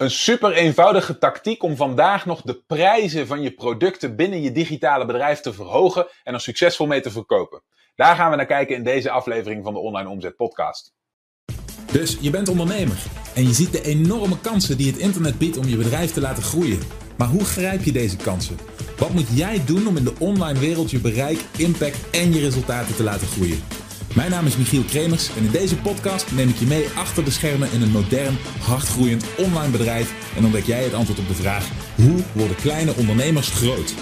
Een super eenvoudige tactiek om vandaag nog de prijzen van je producten binnen je digitale bedrijf te verhogen en er succesvol mee te verkopen. Daar gaan we naar kijken in deze aflevering van de Online Omzet Podcast. Dus je bent ondernemer en je ziet de enorme kansen die het internet biedt om je bedrijf te laten groeien. Maar hoe grijp je deze kansen? Wat moet jij doen om in de online wereld je bereik, impact en je resultaten te laten groeien? Mijn naam is Michiel Kremers en in deze podcast neem ik je mee achter de schermen in een modern, hardgroeiend online bedrijf en ontdek jij het antwoord op de vraag: hoe worden kleine ondernemers groot?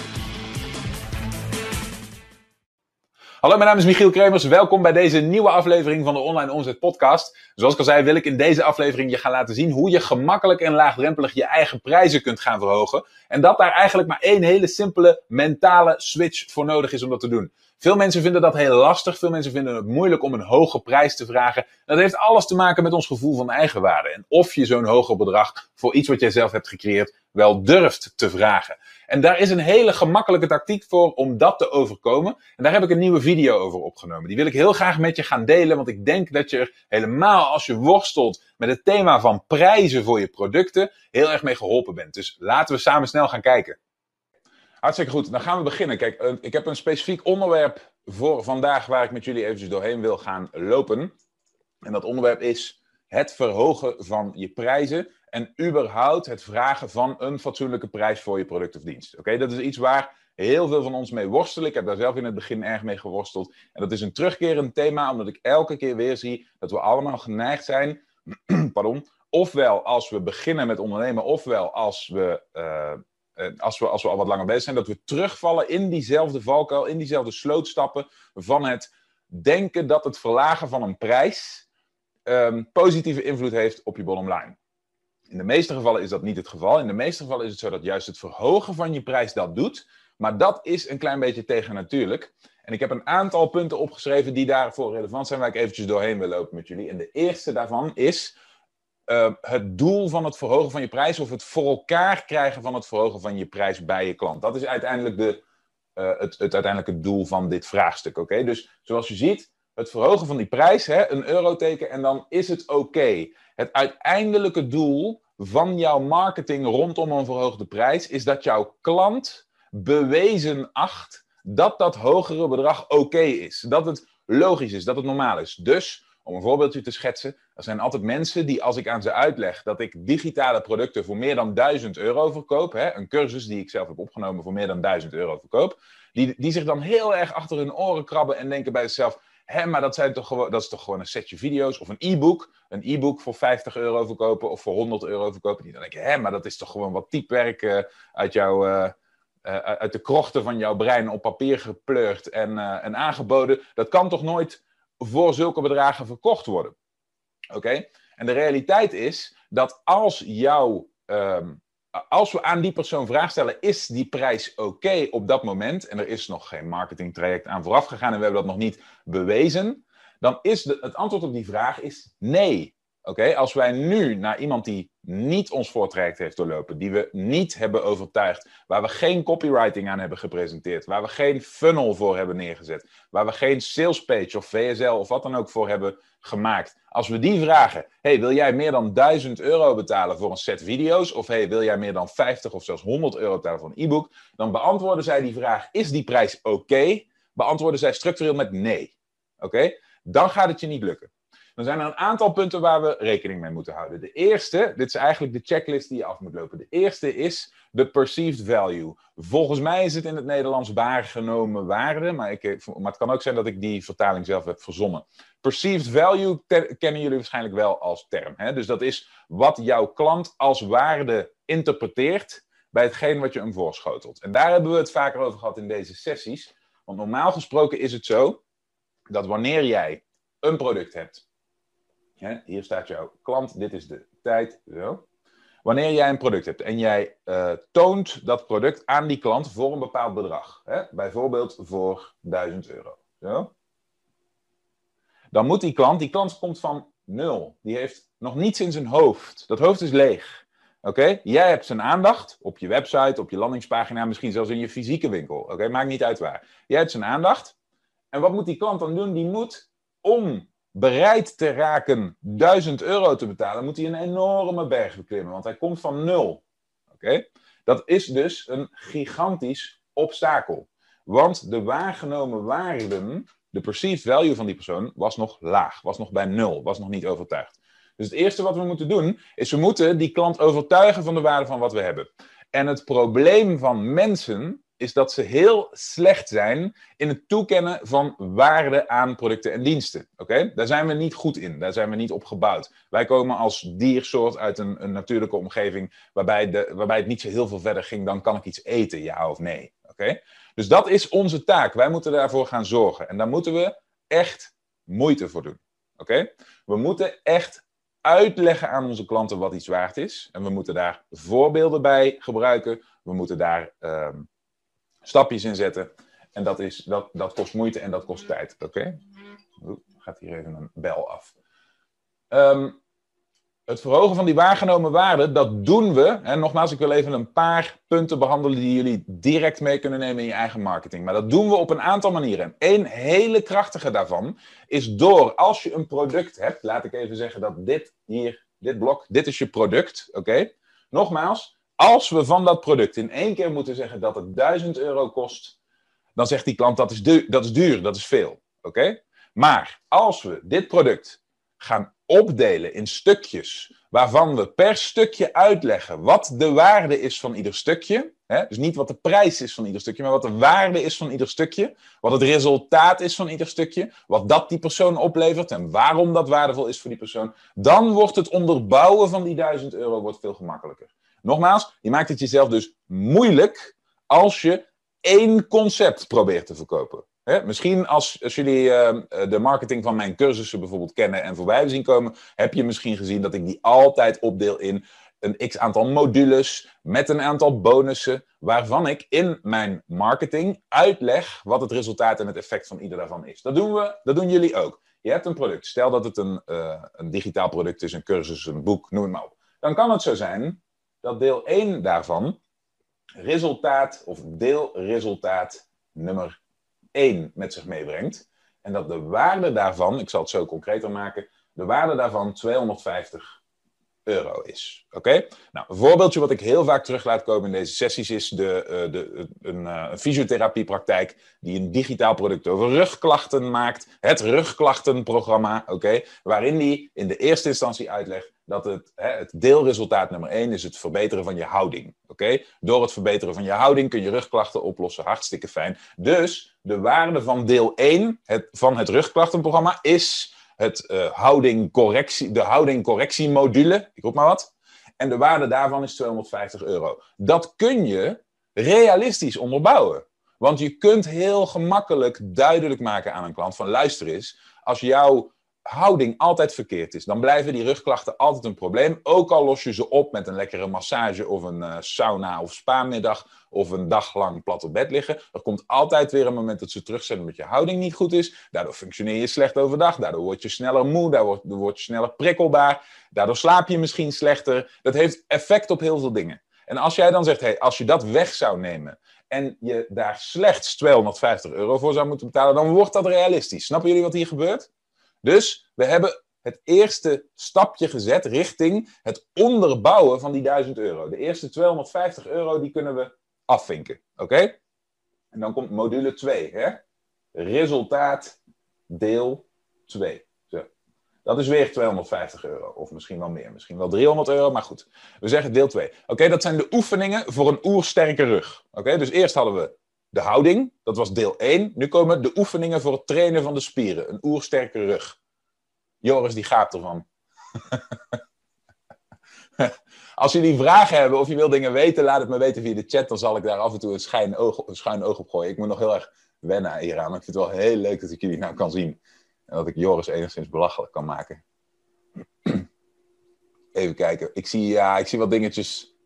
Hallo, mijn naam is Michiel Kremers. Welkom bij deze nieuwe aflevering van de Online Omzet Podcast. Zoals ik al zei, wil ik in deze aflevering je gaan laten zien hoe je gemakkelijk en laagdrempelig je eigen prijzen kunt gaan verhogen. En dat daar eigenlijk maar één hele simpele mentale switch voor nodig is om dat te doen. Veel mensen vinden dat heel lastig. Veel mensen vinden het moeilijk om een hoge prijs te vragen. Dat heeft alles te maken met ons gevoel van eigenwaarde. En of je zo'n hoger bedrag voor iets wat jij zelf hebt gecreëerd wel durft te vragen. En daar is een hele gemakkelijke tactiek voor om dat te overkomen. En daar heb ik een nieuwe video over opgenomen. Die wil ik heel graag met je gaan delen, want ik denk dat je er helemaal als je worstelt met het thema van prijzen voor je producten heel erg mee geholpen bent. Dus laten we samen snel gaan kijken. Hartstikke goed, dan gaan we beginnen. Kijk, eh, ik heb een specifiek onderwerp voor vandaag waar ik met jullie eventjes doorheen wil gaan lopen. En dat onderwerp is het verhogen van je prijzen en überhaupt het vragen van een fatsoenlijke prijs voor je product of dienst. Oké, dat is iets waar heel veel van ons mee worstelen. Ik heb daar zelf in het begin erg mee geworsteld. En dat is een terugkerend thema, omdat ik elke keer weer zie dat we allemaal geneigd zijn, pardon, ofwel als we beginnen met ondernemen, ofwel als we eh, als, we, als we al wat langer bezig zijn, dat we terugvallen in diezelfde valkuil, in diezelfde slootstappen van het denken dat het verlagen van een prijs um, positieve invloed heeft op je bottom. In de meeste gevallen is dat niet het geval. In de meeste gevallen is het zo dat juist het verhogen van je prijs dat doet. Maar dat is een klein beetje tegennatuurlijk. En ik heb een aantal punten opgeschreven die daarvoor relevant zijn, waar ik eventjes doorheen wil lopen met jullie. En de eerste daarvan is uh, het doel van het verhogen van je prijs of het voor elkaar krijgen van het verhogen van je prijs bij je klant. Dat is uiteindelijk de, uh, het, het uiteindelijke doel van dit vraagstuk. Oké, dus zoals je ziet, het verhogen van die prijs, hè, een euroteken en dan is het oké. Het uiteindelijke doel van jouw marketing rondom een verhoogde prijs is dat jouw klant bewezen acht dat dat hogere bedrag oké is. Dat het logisch is, dat het normaal is. Dus om een voorbeeldje te schetsen, er zijn altijd mensen die als ik aan ze uitleg dat ik digitale producten voor meer dan 1000 euro verkoop, hè, een cursus die ik zelf heb opgenomen voor meer dan 1000 euro verkoop, die, die zich dan heel erg achter hun oren krabben en denken bij zichzelf, hé, maar dat, zijn toch dat is toch gewoon een setje video's of een e-book, een e-book voor 50 euro verkopen of voor 100 euro verkopen. Die dan denken, hé, maar dat is toch gewoon wat typewerk uh, uit jouw... Uh, uh, uit de krochten van jouw brein op papier gepleurd en, en aangeboden. Dat kan toch nooit voor zulke bedragen verkocht worden. Oké? En de realiteit is dat als jouw. Ehm, als we aan die persoon vraag stellen, is die prijs oké op dat moment, en er is nog geen marketingtraject aan vooraf gegaan en we hebben dat nog niet bewezen, dan is de, het antwoord op die vraag is nee. Oké, als wij nu naar iemand die niet ons voortraject heeft doorlopen, die we niet hebben overtuigd, waar we geen copywriting aan hebben gepresenteerd, waar we geen funnel voor hebben neergezet, waar we geen salespage of VSL of wat dan ook voor hebben gemaakt. Als we die vragen, hey, wil jij meer dan 1000 euro betalen voor een set video's? Of hey, wil jij meer dan 50 of zelfs 100 euro betalen voor een e-book? Dan beantwoorden zij die vraag, is die prijs oké? Beantwoorden zij structureel met nee. Oké? Dan gaat het je niet lukken. Dan zijn er een aantal punten waar we rekening mee moeten houden. De eerste, dit is eigenlijk de checklist die je af moet lopen. De eerste is de perceived value. Volgens mij is het in het Nederlands waargenomen waarde, maar, ik, maar het kan ook zijn dat ik die vertaling zelf heb verzonnen. Perceived value kennen jullie waarschijnlijk wel als term. Hè? Dus dat is wat jouw klant als waarde interpreteert bij hetgeen wat je hem voorschotelt. En daar hebben we het vaker over gehad in deze sessies. Want normaal gesproken is het zo dat wanneer jij een product hebt hier staat jouw klant, dit is de tijd. Zo. Wanneer jij een product hebt en jij uh, toont dat product aan die klant voor een bepaald bedrag, hè? bijvoorbeeld voor 1000 euro, zo. dan moet die klant, die klant komt van nul, die heeft nog niets in zijn hoofd. Dat hoofd is leeg. Oké, jij hebt zijn aandacht op je website, op je landingspagina, misschien zelfs in je fysieke winkel. Oké, maakt niet uit waar. Jij hebt zijn aandacht. En wat moet die klant dan doen? Die moet om bereid te raken 1000 euro te betalen, moet hij een enorme berg beklimmen, want hij komt van nul. Oké? Dat is dus een gigantisch obstakel. Want de waargenomen waarden, de perceived value van die persoon, was nog laag, was nog bij nul, was nog niet overtuigd. Dus het eerste wat we moeten doen, is we moeten die klant overtuigen van de waarde van wat we hebben. En het probleem van mensen is dat ze heel slecht zijn in het toekennen van waarde aan producten en diensten. Oké? Daar zijn we niet goed in, daar zijn we niet op gebouwd. Wij komen als diersoort uit een, een natuurlijke omgeving waarbij, de, waarbij het niet zo heel veel verder ging dan kan ik iets eten, ja of nee. Oké? Dus dat is onze taak. Wij moeten daarvoor gaan zorgen. En daar moeten we echt moeite voor doen. Oké? We moeten echt uitleggen aan onze klanten wat iets waard is. En we moeten daar voorbeelden bij gebruiken. We moeten daar ehm, stapjes in zetten. En dat, is, dat, dat kost moeite en dat kost tijd. Oké? Gaat hier even een bel af. Um, het verhogen van die waargenomen waarde, dat doen we. En nogmaals, ik wil even een paar punten behandelen die jullie direct mee kunnen nemen in je eigen marketing. Maar dat doen we op een aantal manieren. Eén hele krachtige daarvan is door, als je een product hebt, laat ik even zeggen dat dit hier, dit blok, dit is je product. Oké? Nogmaals, als we van dat product in één keer moeten zeggen dat het 1000 euro kost, dan zegt die klant dat is, dat is duur, dat is veel. Oké? Maar als we dit product gaan opdelen in stukjes, waarvan we per stukje uitleggen wat de waarde is van ieder stukje. Hè? Dus niet wat de prijs is van ieder stukje, maar wat de waarde is van ieder stukje. Wat het resultaat is van ieder stukje. Wat dat die persoon oplevert en waarom dat waardevol is voor die persoon. Dan wordt het onderbouwen van die 1000 euro wordt veel gemakkelijker. Nogmaals, je maakt het jezelf dus moeilijk als je één concept probeert te verkopen. Misschien als, jullie uh, de marketing van mijn cursussen bijvoorbeeld kennen en voorbij zien komen, heb je misschien gezien dat ik die altijd opdeel in een x aantal modules met een aantal bonussen, waarvan ik in mijn marketing uitleg wat het resultaat en het effect van ieder daarvan is. Dat doen we, dat doen jullie ook. Je hebt een product, stel dat het een, uh, een digitaal product is, een cursus, een boek, noem het maar op. Dan kan het zo zijn dat deel 1 daarvan resultaat of deelresultaat nummer 1 met zich meebrengt. En dat de waarde daarvan, ik zal het zo concreter maken, de waarde daarvan 250 euro is. Oké? Nou, een voorbeeldje wat ik heel vaak terug laat komen in deze sessies is de, uh, de, een, uh, een fysiotherapiepraktijk die een digitaal product over rugklachten maakt. Het rugklachtenprogramma, oké? Waarin die in de eerste instantie uitlegt dat het, hè, het deelresultaat nummer 1 is het verbeteren van je houding. Oké? Door het verbeteren van je houding kun je rugklachten oplossen. Hartstikke fijn. Dus de waarde van deel 1 het, van het rugklachtenprogramma is het, uh, houding correctie, de houding-correctiemodule. Ik roep maar wat. En de waarde daarvan is 250 euro. Dat kun je realistisch onderbouwen. Want je kunt heel gemakkelijk duidelijk maken aan een klant van luister eens, als jouw houding altijd verkeerd is, dan blijven die rugklachten altijd een probleem. Ook al los je ze op met een lekkere massage of een uh, sauna of spa-middag of een dag lang plat op bed liggen. Er komt altijd weer een moment dat ze terug zijn omdat je houding niet goed is. Daardoor functioneer je slecht overdag. Daardoor word je sneller moe. Daardoor word je sneller prikkelbaar. Daardoor slaap je misschien slechter. Dat heeft effect op heel veel dingen. En als jij dan zegt, hey, als je dat weg zou nemen en je daar slechts 250 euro voor zou moeten betalen, dan wordt dat realistisch. Snappen jullie wat hier gebeurt? Dus we hebben het eerste stapje gezet richting het onderbouwen van die 1000 euro. De eerste 250 euro die kunnen we afvinken. Oké? En dan komt module 2. Hè? Resultaat deel 2. Zo. Dat is weer 250 euro. Of misschien wel meer. Misschien wel 300 euro. Maar goed. We zeggen deel 2. Oké, dat zijn de oefeningen voor een oersterke rug. Oké, dus eerst hadden we de houding. Dat was deel 1. Nu komen de oefeningen voor het trainen van de spieren. Een oersterke rug. Joris die gaapt ervan. Als jullie vragen hebben of je wil dingen weten, laat het me weten via de chat. Dan zal ik daar af en toe een oog, een schuin oog op gooien. Ik moet nog heel erg wennen hieraan. Maar ik vind het wel heel leuk dat ik jullie nou kan zien. En dat ik Joris enigszins belachelijk kan maken. Even kijken. Ik zie, ja, ik zie wat dingetjes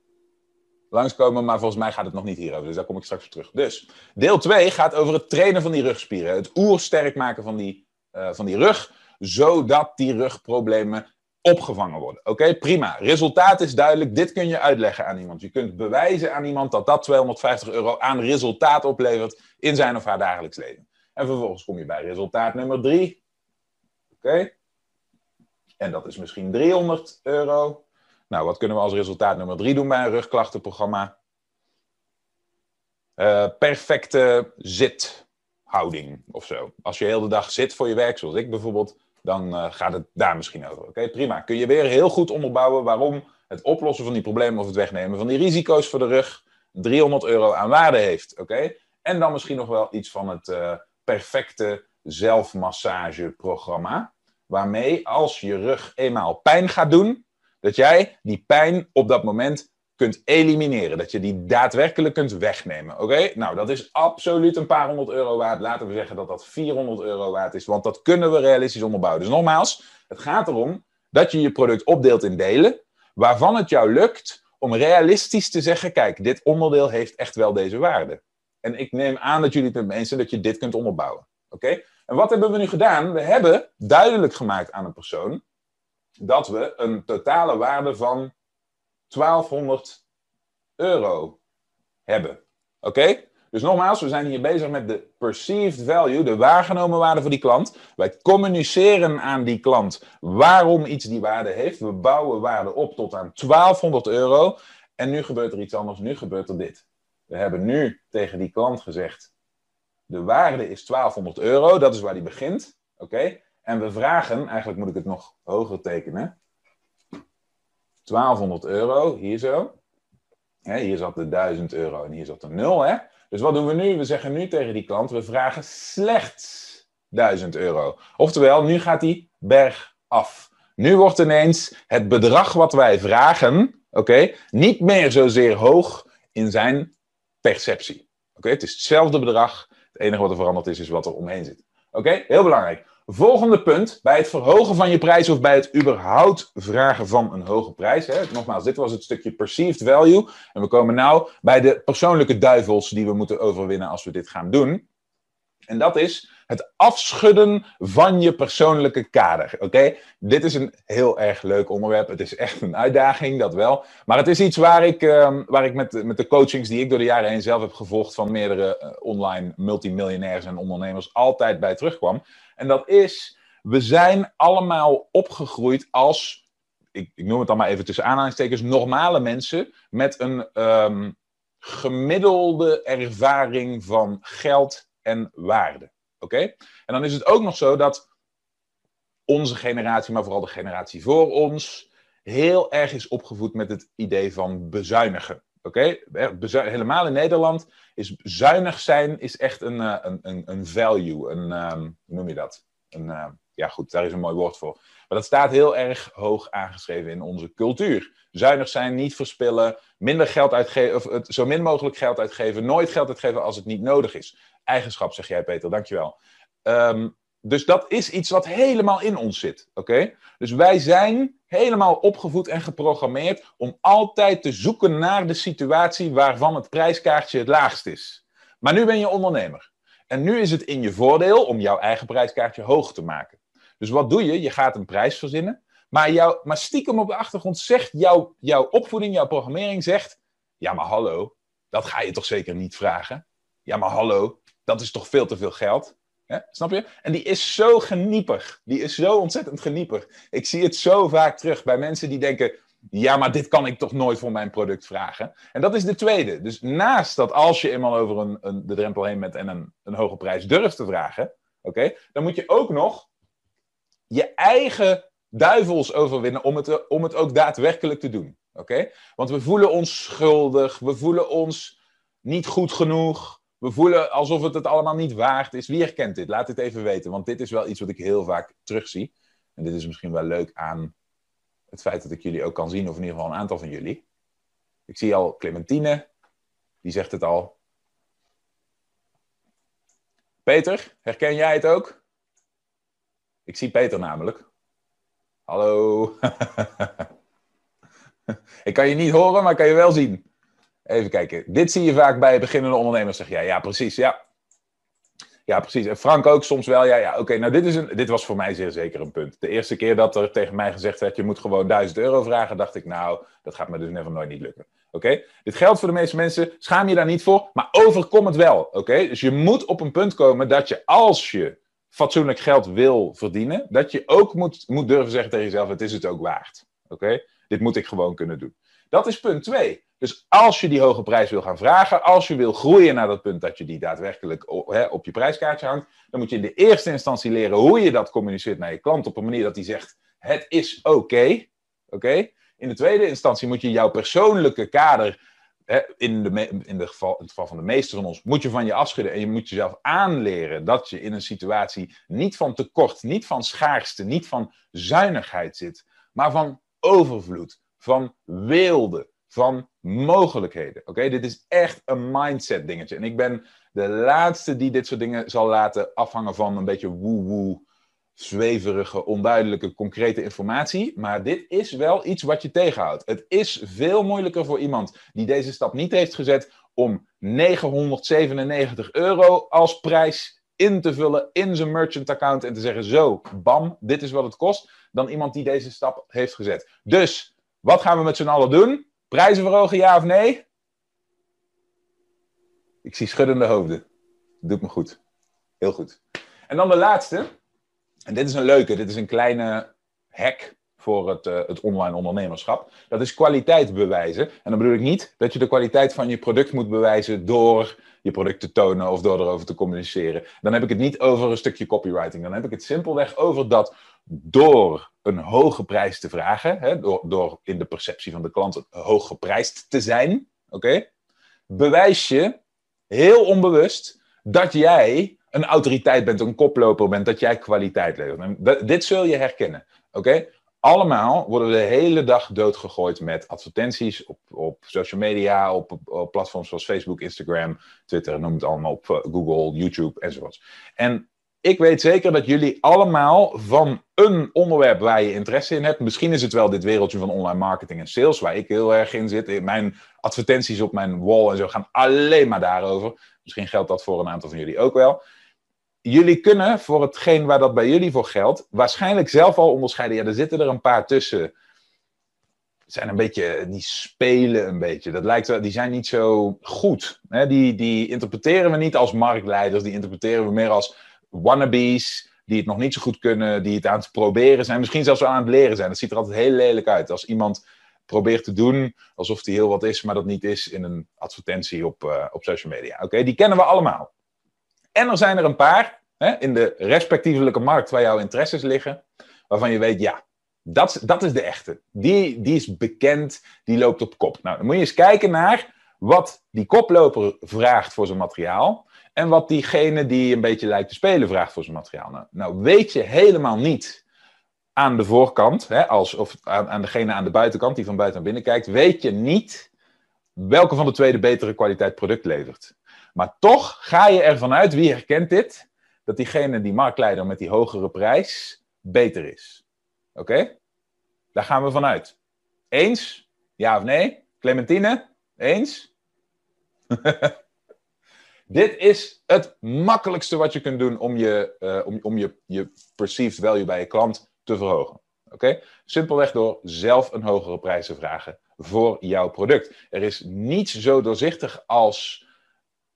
langskomen, maar volgens mij gaat het nog niet hierover. Dus daar kom ik straks op terug. Dus, deel 2 gaat over het trainen van die rugspieren. Het oersterk maken van die, uh, van die rug, zodat die rugproblemen opgevangen worden. Oké, prima. Resultaat is duidelijk. Dit kun je uitleggen aan iemand. Je kunt bewijzen aan iemand dat dat 250 euro aan resultaat oplevert in zijn of haar dagelijks leven. En vervolgens kom je bij resultaat nummer drie. Oké? En dat is misschien 300 euro. Nou, wat kunnen we als resultaat nummer 3 doen bij een rugklachtenprogramma? Uh, perfecte zithouding of zo. Als je heel de dag zit voor je werk, zoals ik bijvoorbeeld, dan uh, gaat het daar misschien over. Oké, prima. Kun je weer heel goed onderbouwen waarom het oplossen van die problemen of het wegnemen van die risico's voor de rug 300 euro aan waarde heeft. Oké? En dan misschien nog wel iets van het uh, perfecte zelfmassageprogramma. Waarmee als je rug eenmaal pijn gaat doen, dat jij die pijn op dat moment kunt elimineren. Dat je die daadwerkelijk kunt wegnemen. Oké? Nou, dat is absoluut een paar honderd euro waard. Laten we zeggen dat dat 400 euro waard is. Want dat kunnen we realistisch onderbouwen. Dus nogmaals, het gaat erom dat je je product opdeelt in delen. Waarvan het jou lukt om realistisch te zeggen: kijk, dit onderdeel heeft echt wel deze waarde. En ik neem aan dat jullie het met me eens zijn dat je dit kunt onderbouwen. Oké? En wat hebben we nu gedaan? We hebben duidelijk gemaakt aan een persoon dat we een totale waarde van 1200 euro hebben. Oké? Dus nogmaals, we zijn hier bezig met de perceived value, de waargenomen waarde voor die klant. Wij communiceren aan die klant waarom iets die waarde heeft. We bouwen waarde op tot aan 1200 euro. En nu gebeurt er iets anders, nu gebeurt er dit. We hebben nu tegen die klant gezegd, de waarde is 1200 euro, dat is waar die begint. Oké? En we vragen, eigenlijk moet ik het nog hoger tekenen. 1200 euro, hier zo. hier zat de 1000 euro en hier zat de 0. Hè? Dus wat doen we nu? We zeggen nu tegen die klant, we vragen slechts 1000 euro. Oftewel, nu gaat die berg af. Nu wordt ineens het bedrag wat wij vragen, oké, niet meer zozeer hoog in zijn perceptie. Oké, het is hetzelfde bedrag. Het enige wat er veranderd is, is wat er omheen zit. Oké, heel belangrijk. Volgende punt, bij het verhogen van je prijs of bij het überhaupt vragen van een hoge prijs. Hè, nogmaals, dit was het stukje perceived value. En we komen nu bij de persoonlijke duivels die we moeten overwinnen als we dit gaan doen. En dat is het afschudden van je persoonlijke kader. Oké, dit is een heel erg leuk onderwerp. Het is echt een uitdaging, dat wel. Maar het is iets waar ik, uh, waar ik met, met de coachings die ik door de jaren heen zelf heb gevolgd van meerdere uh, online multimiljonairs en ondernemers altijd bij terugkwam. En dat is, we zijn allemaal opgegroeid als, ik, ik noem het dan maar even tussen aanhalingstekens, normale mensen met een um, gemiddelde ervaring van geld en waarde. Oké? En dan is het ook nog zo dat onze generatie, maar vooral de generatie voor ons, heel erg is opgevoed met het idee van bezuinigen. Oké? Helemaal in Nederland is zuinig zijn is echt een, eh, een, een, value. Een, um, hoe noem je dat? Een, uh, ja, goed, daar is een mooi woord voor. Maar dat staat heel erg hoog aangeschreven in onze cultuur. Zuinig zijn, niet verspillen, minder geld uitgeven, of zo min mogelijk geld uitgeven, nooit geld uitgeven als het niet nodig is. Eigenschap, zeg jij, Peter, dankjewel. Um, dus dat is iets wat helemaal in ons zit. Oké? Dus wij zijn helemaal opgevoed en geprogrammeerd om altijd te zoeken naar de situatie waarvan het prijskaartje het laagst is. Maar nu ben je ondernemer. En nu is het in je voordeel om jouw eigen prijskaartje hoog te maken. Dus wat doe je? Je gaat een prijs verzinnen. Maar, jou, maar stiekem op de achtergrond zegt jouw, jouw opvoeding, jouw programmering zegt... Ja, maar hallo, dat ga je toch zeker niet vragen? Ja, maar hallo, dat is toch veel te veel geld? Snap je? En die is zo geniepig. Die is zo ontzettend geniepig. Ik zie het zo vaak terug bij mensen die denken: ja, maar dit kan ik toch nooit voor mijn product vragen. En dat is de tweede. Dus naast dat als je eenmaal over een, een de drempel heen bent en een, een hoge prijs durft te vragen, oké, dan moet je ook nog je eigen duivels overwinnen om het, om het ook daadwerkelijk te doen. Oké? Want we voelen ons schuldig, we voelen ons niet goed genoeg. We voelen alsof het het allemaal niet waard is. Wie herkent dit? Laat het even weten, want dit is wel iets wat ik heel vaak terugzie. En dit is misschien wel leuk aan het feit dat ik jullie ook kan zien, of in ieder geval een aantal van jullie. Ik zie al Clementine, die zegt het al. Peter, herken jij het ook? Ik zie Peter namelijk. Hallo. ik kan je niet horen, maar kan je wel zien. Even kijken. Dit zie je vaak bij beginnende ondernemers. Zeg jij, ja, precies, ja. Ja, precies. En Frank ook soms wel. Ja, ja, oké. nou, dit, is een, dit was voor mij zeer zeker een punt. De eerste keer dat er tegen mij gezegd werd: je moet gewoon 1000 euro vragen, dacht ik, nou, dat gaat me dus never nooit niet lukken. Oké? Dit geldt voor de meeste mensen. Schaam je daar niet voor, maar overkom het wel. Oké? Dus je moet op een punt komen dat je, als je fatsoenlijk geld wil verdienen, dat je ook moet, moet durven zeggen tegen jezelf: het is het ook waard. Oké? Dit moet ik gewoon kunnen doen. Dat is punt twee. Dus als je die hoge prijs wil gaan vragen, als je wil groeien naar dat punt dat je die daadwerkelijk op je prijskaartje hangt, dan moet je in de eerste instantie leren hoe je dat communiceert naar je klant op een manier dat hij zegt: het is oké. Oké? In de tweede instantie moet je jouw persoonlijke kader in, de, in, de geval, het geval van de meeste van ons, moet je van je afschudden en je moet jezelf aanleren dat je in een situatie niet van tekort, niet van schaarste, niet van zuinigheid zit, maar van overvloed, van weelde, van mogelijkheden. Oké, dit is echt een mindset dingetje. En ik ben de laatste die dit soort dingen zal laten afhangen van een beetje woe-woe zweverige, onduidelijke, concrete informatie. Maar dit is wel iets wat je tegenhoudt. Het is veel moeilijker voor iemand die deze stap niet heeft gezet om 997 euro als prijs in te vullen in zijn merchant account en te zeggen: Zo, bam, dit is wat het kost. Dan iemand die deze stap heeft gezet. Dus wat gaan we met z'n allen doen? Prijzen verhogen, ja of nee? Ik zie schuddende hoofden. Doet me goed. Heel goed. En dan de laatste. En dit is een leuke, dit is een kleine hack voor het, uh, het online ondernemerschap. Dat is kwaliteit bewijzen. En dan bedoel ik niet dat je de kwaliteit van je product moet bewijzen door je product te tonen of door erover te communiceren. Dan heb ik het niet over een stukje copywriting. Dan heb ik het simpelweg over dat door een hoge prijs te vragen, hè, door, door in de perceptie van de klant hoog geprijsd te zijn, oké, bewijs je heel onbewust dat jij een autoriteit bent, een koploper bent, dat jij kwaliteit levert. dit zul je herkennen. Oké? Allemaal worden we de hele dag doodgegooid met advertenties op, op social media, op, op, platforms zoals Facebook, Instagram, Twitter, noem het allemaal op, eh, Google, YouTube enzovoorts. En ik weet zeker dat jullie allemaal van een onderwerp waar je interesse in hebt. Misschien is het wel dit wereldje van online marketing en sales, waar ik heel erg in zit. Mijn advertenties op mijn wall en zo gaan alleen maar daarover. Misschien geldt dat voor een aantal van jullie ook wel jullie kunnen voor hetgeen waar dat bij jullie voor geldt, waarschijnlijk zelf al onderscheiden. Ja, er zitten er een paar tussen. Zijn een beetje, die spelen een beetje. Dat lijkt wel, die zijn niet zo goed. Hè? Die, die interpreteren we niet als marktleiders, die interpreteren we meer als wannabes, die het nog niet zo goed kunnen, die het aan het proberen zijn, misschien zelfs aan het leren zijn. Dat ziet er altijd heel lelijk uit. Als iemand probeert te doen alsof hij heel wat is, maar dat niet is in een advertentie op, uh, op social media. Oké, die kennen we allemaal. En er zijn er een paar hè, in de respectievelijke markt waar jouw interesses liggen, waarvan je weet, ja, dat, dat is de echte. Die, die is bekend, die loopt op kop. Nou, dan moet je eens kijken naar wat die koploper vraagt voor zijn materiaal. En wat diegene die een beetje lijkt te spelen vraagt voor zijn materiaal. Nou, nou weet je helemaal niet aan de voorkant, hè, als, of aan, aan degene aan de buitenkant die van buiten naar binnen kijkt, weet je niet welke van de twee de betere kwaliteit product levert. Maar toch ga je ervan uit, wie herkent dit, dat diegene die marktleider met die hogere prijs beter is. Oké? Daar gaan we vanuit. Eens? Ja of nee? Clementine? Eens? Dit is het makkelijkste wat je kunt doen om je, uh, om, om je, je perceived value bij je klant te verhogen. Oké? Simpelweg door zelf een hogere prijs te vragen voor jouw product. Er is niets zo doorzichtig als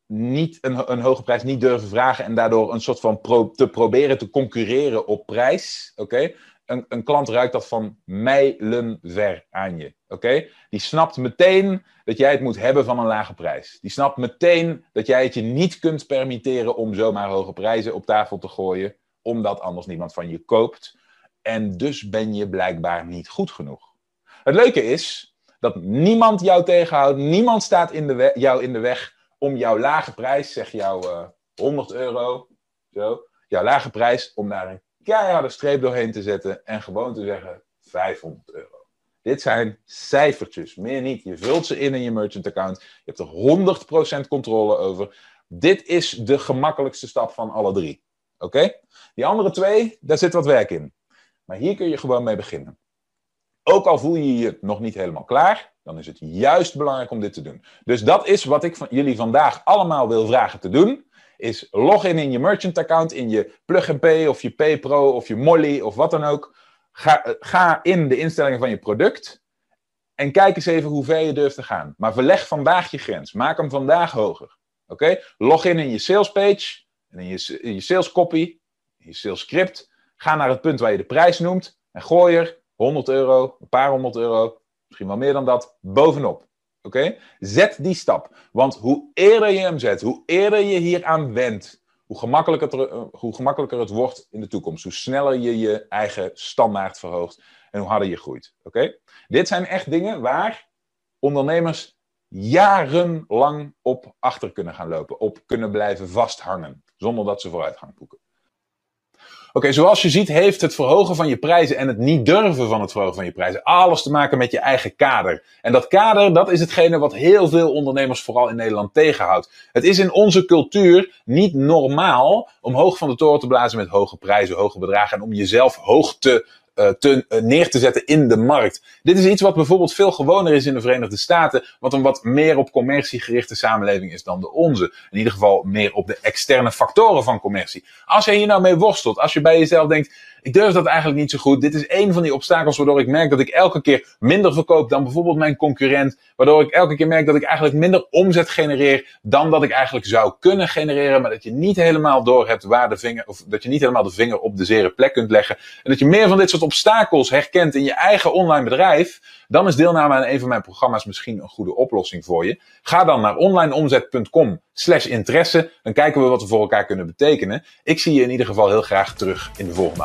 niet een, een hoge prijs niet durven vragen en daardoor een soort van pro, te proberen te concurreren op prijs. Oké? Een, een klant ruikt dat van mijlenver aan je. Oké? Die snapt meteen dat jij het moet hebben van een lage prijs. Die snapt meteen dat jij het je niet kunt permitteren om zomaar hoge prijzen op tafel te gooien, omdat anders niemand van je koopt. En dus ben je blijkbaar niet goed genoeg. Het leuke is dat niemand jou tegenhoudt, niemand staat in de jou in de weg om jouw lage prijs, zeg jouw uh, 100 euro, zo, jouw lage prijs, om daar een keiharde streep doorheen te zetten en gewoon te zeggen 500 euro. Dit zijn cijfertjes, meer niet. Je vult ze in in je merchant account. Je hebt er 100% controle over. Dit is de gemakkelijkste stap van alle drie. Oké? Die andere twee, daar zit wat werk in. Maar hier kun je gewoon mee beginnen. Ook al voel je je nog niet helemaal klaar, dan is het juist belangrijk om dit te doen. Dus dat is wat ik van jullie vandaag allemaal wil vragen te doen. Is log in in je merchant account, in je Plug of je PayPro of je Molly of wat dan ook. Ga, eh, ga in de instellingen van je product en kijk eens even hoe ver je durft te gaan. Maar verleg vandaag je grens. Maak hem vandaag hoger. Oké? Log in in je sales page en in je, in je sales copy. je sales script. Ga naar het punt waar je de prijs noemt en gooi er 100 euro, een paar honderd euro, misschien wel meer dan dat, bovenop. Oké? Zet die stap. Want hoe eerder je hem zet, hoe eerder je hieraan wendt, hoe gemakkelijker, het, hoe gemakkelijker het wordt in de toekomst. Hoe sneller je je eigen standaard verhoogt en hoe harder je groeit. Oké? Dit zijn echt dingen waar ondernemers jarenlang op achter kunnen gaan lopen, op kunnen blijven vasthangen, zonder dat ze vooruitgang boeken. Oké, zoals je ziet heeft het verhogen van je prijzen en het niet durven van het verhogen van je prijzen alles te maken met je eigen kader. En dat kader, dat is hetgene wat heel veel ondernemers vooral in Nederland tegenhoudt. Het is in onze cultuur niet normaal om hoog van de toren te blazen met hoge prijzen, hoge bedragen en om jezelf hoog te uh, te, uh, neer te zetten in de markt. Dit is iets wat bijvoorbeeld veel gewoner is in de Verenigde Staten, wat een wat meer op commercie gerichte samenleving is dan de onze. In ieder geval meer op de externe factoren van commercie. Als je hier nou mee worstelt, als je bij jezelf denkt, ik durf dat eigenlijk niet zo goed. Dit is een van die obstakels waardoor ik merk dat ik elke keer minder verkoop dan bijvoorbeeld mijn concurrent. Waardoor ik elke keer merk dat ik eigenlijk minder omzet genereer dan dat ik eigenlijk zou kunnen genereren. Maar dat je niet helemaal door hebt waar de vinger, of dat je niet helemaal de vinger op de zere plek kunt leggen. En dat je meer van dit soort obstakels herkent in je eigen online bedrijf. Dan is deelname aan een van mijn programma's misschien een goede oplossing voor je. Ga dan naar onlineomzet.com slash interesse. Dan kijken we wat we voor elkaar kunnen betekenen. Ik zie je in ieder geval heel graag terug in de volgende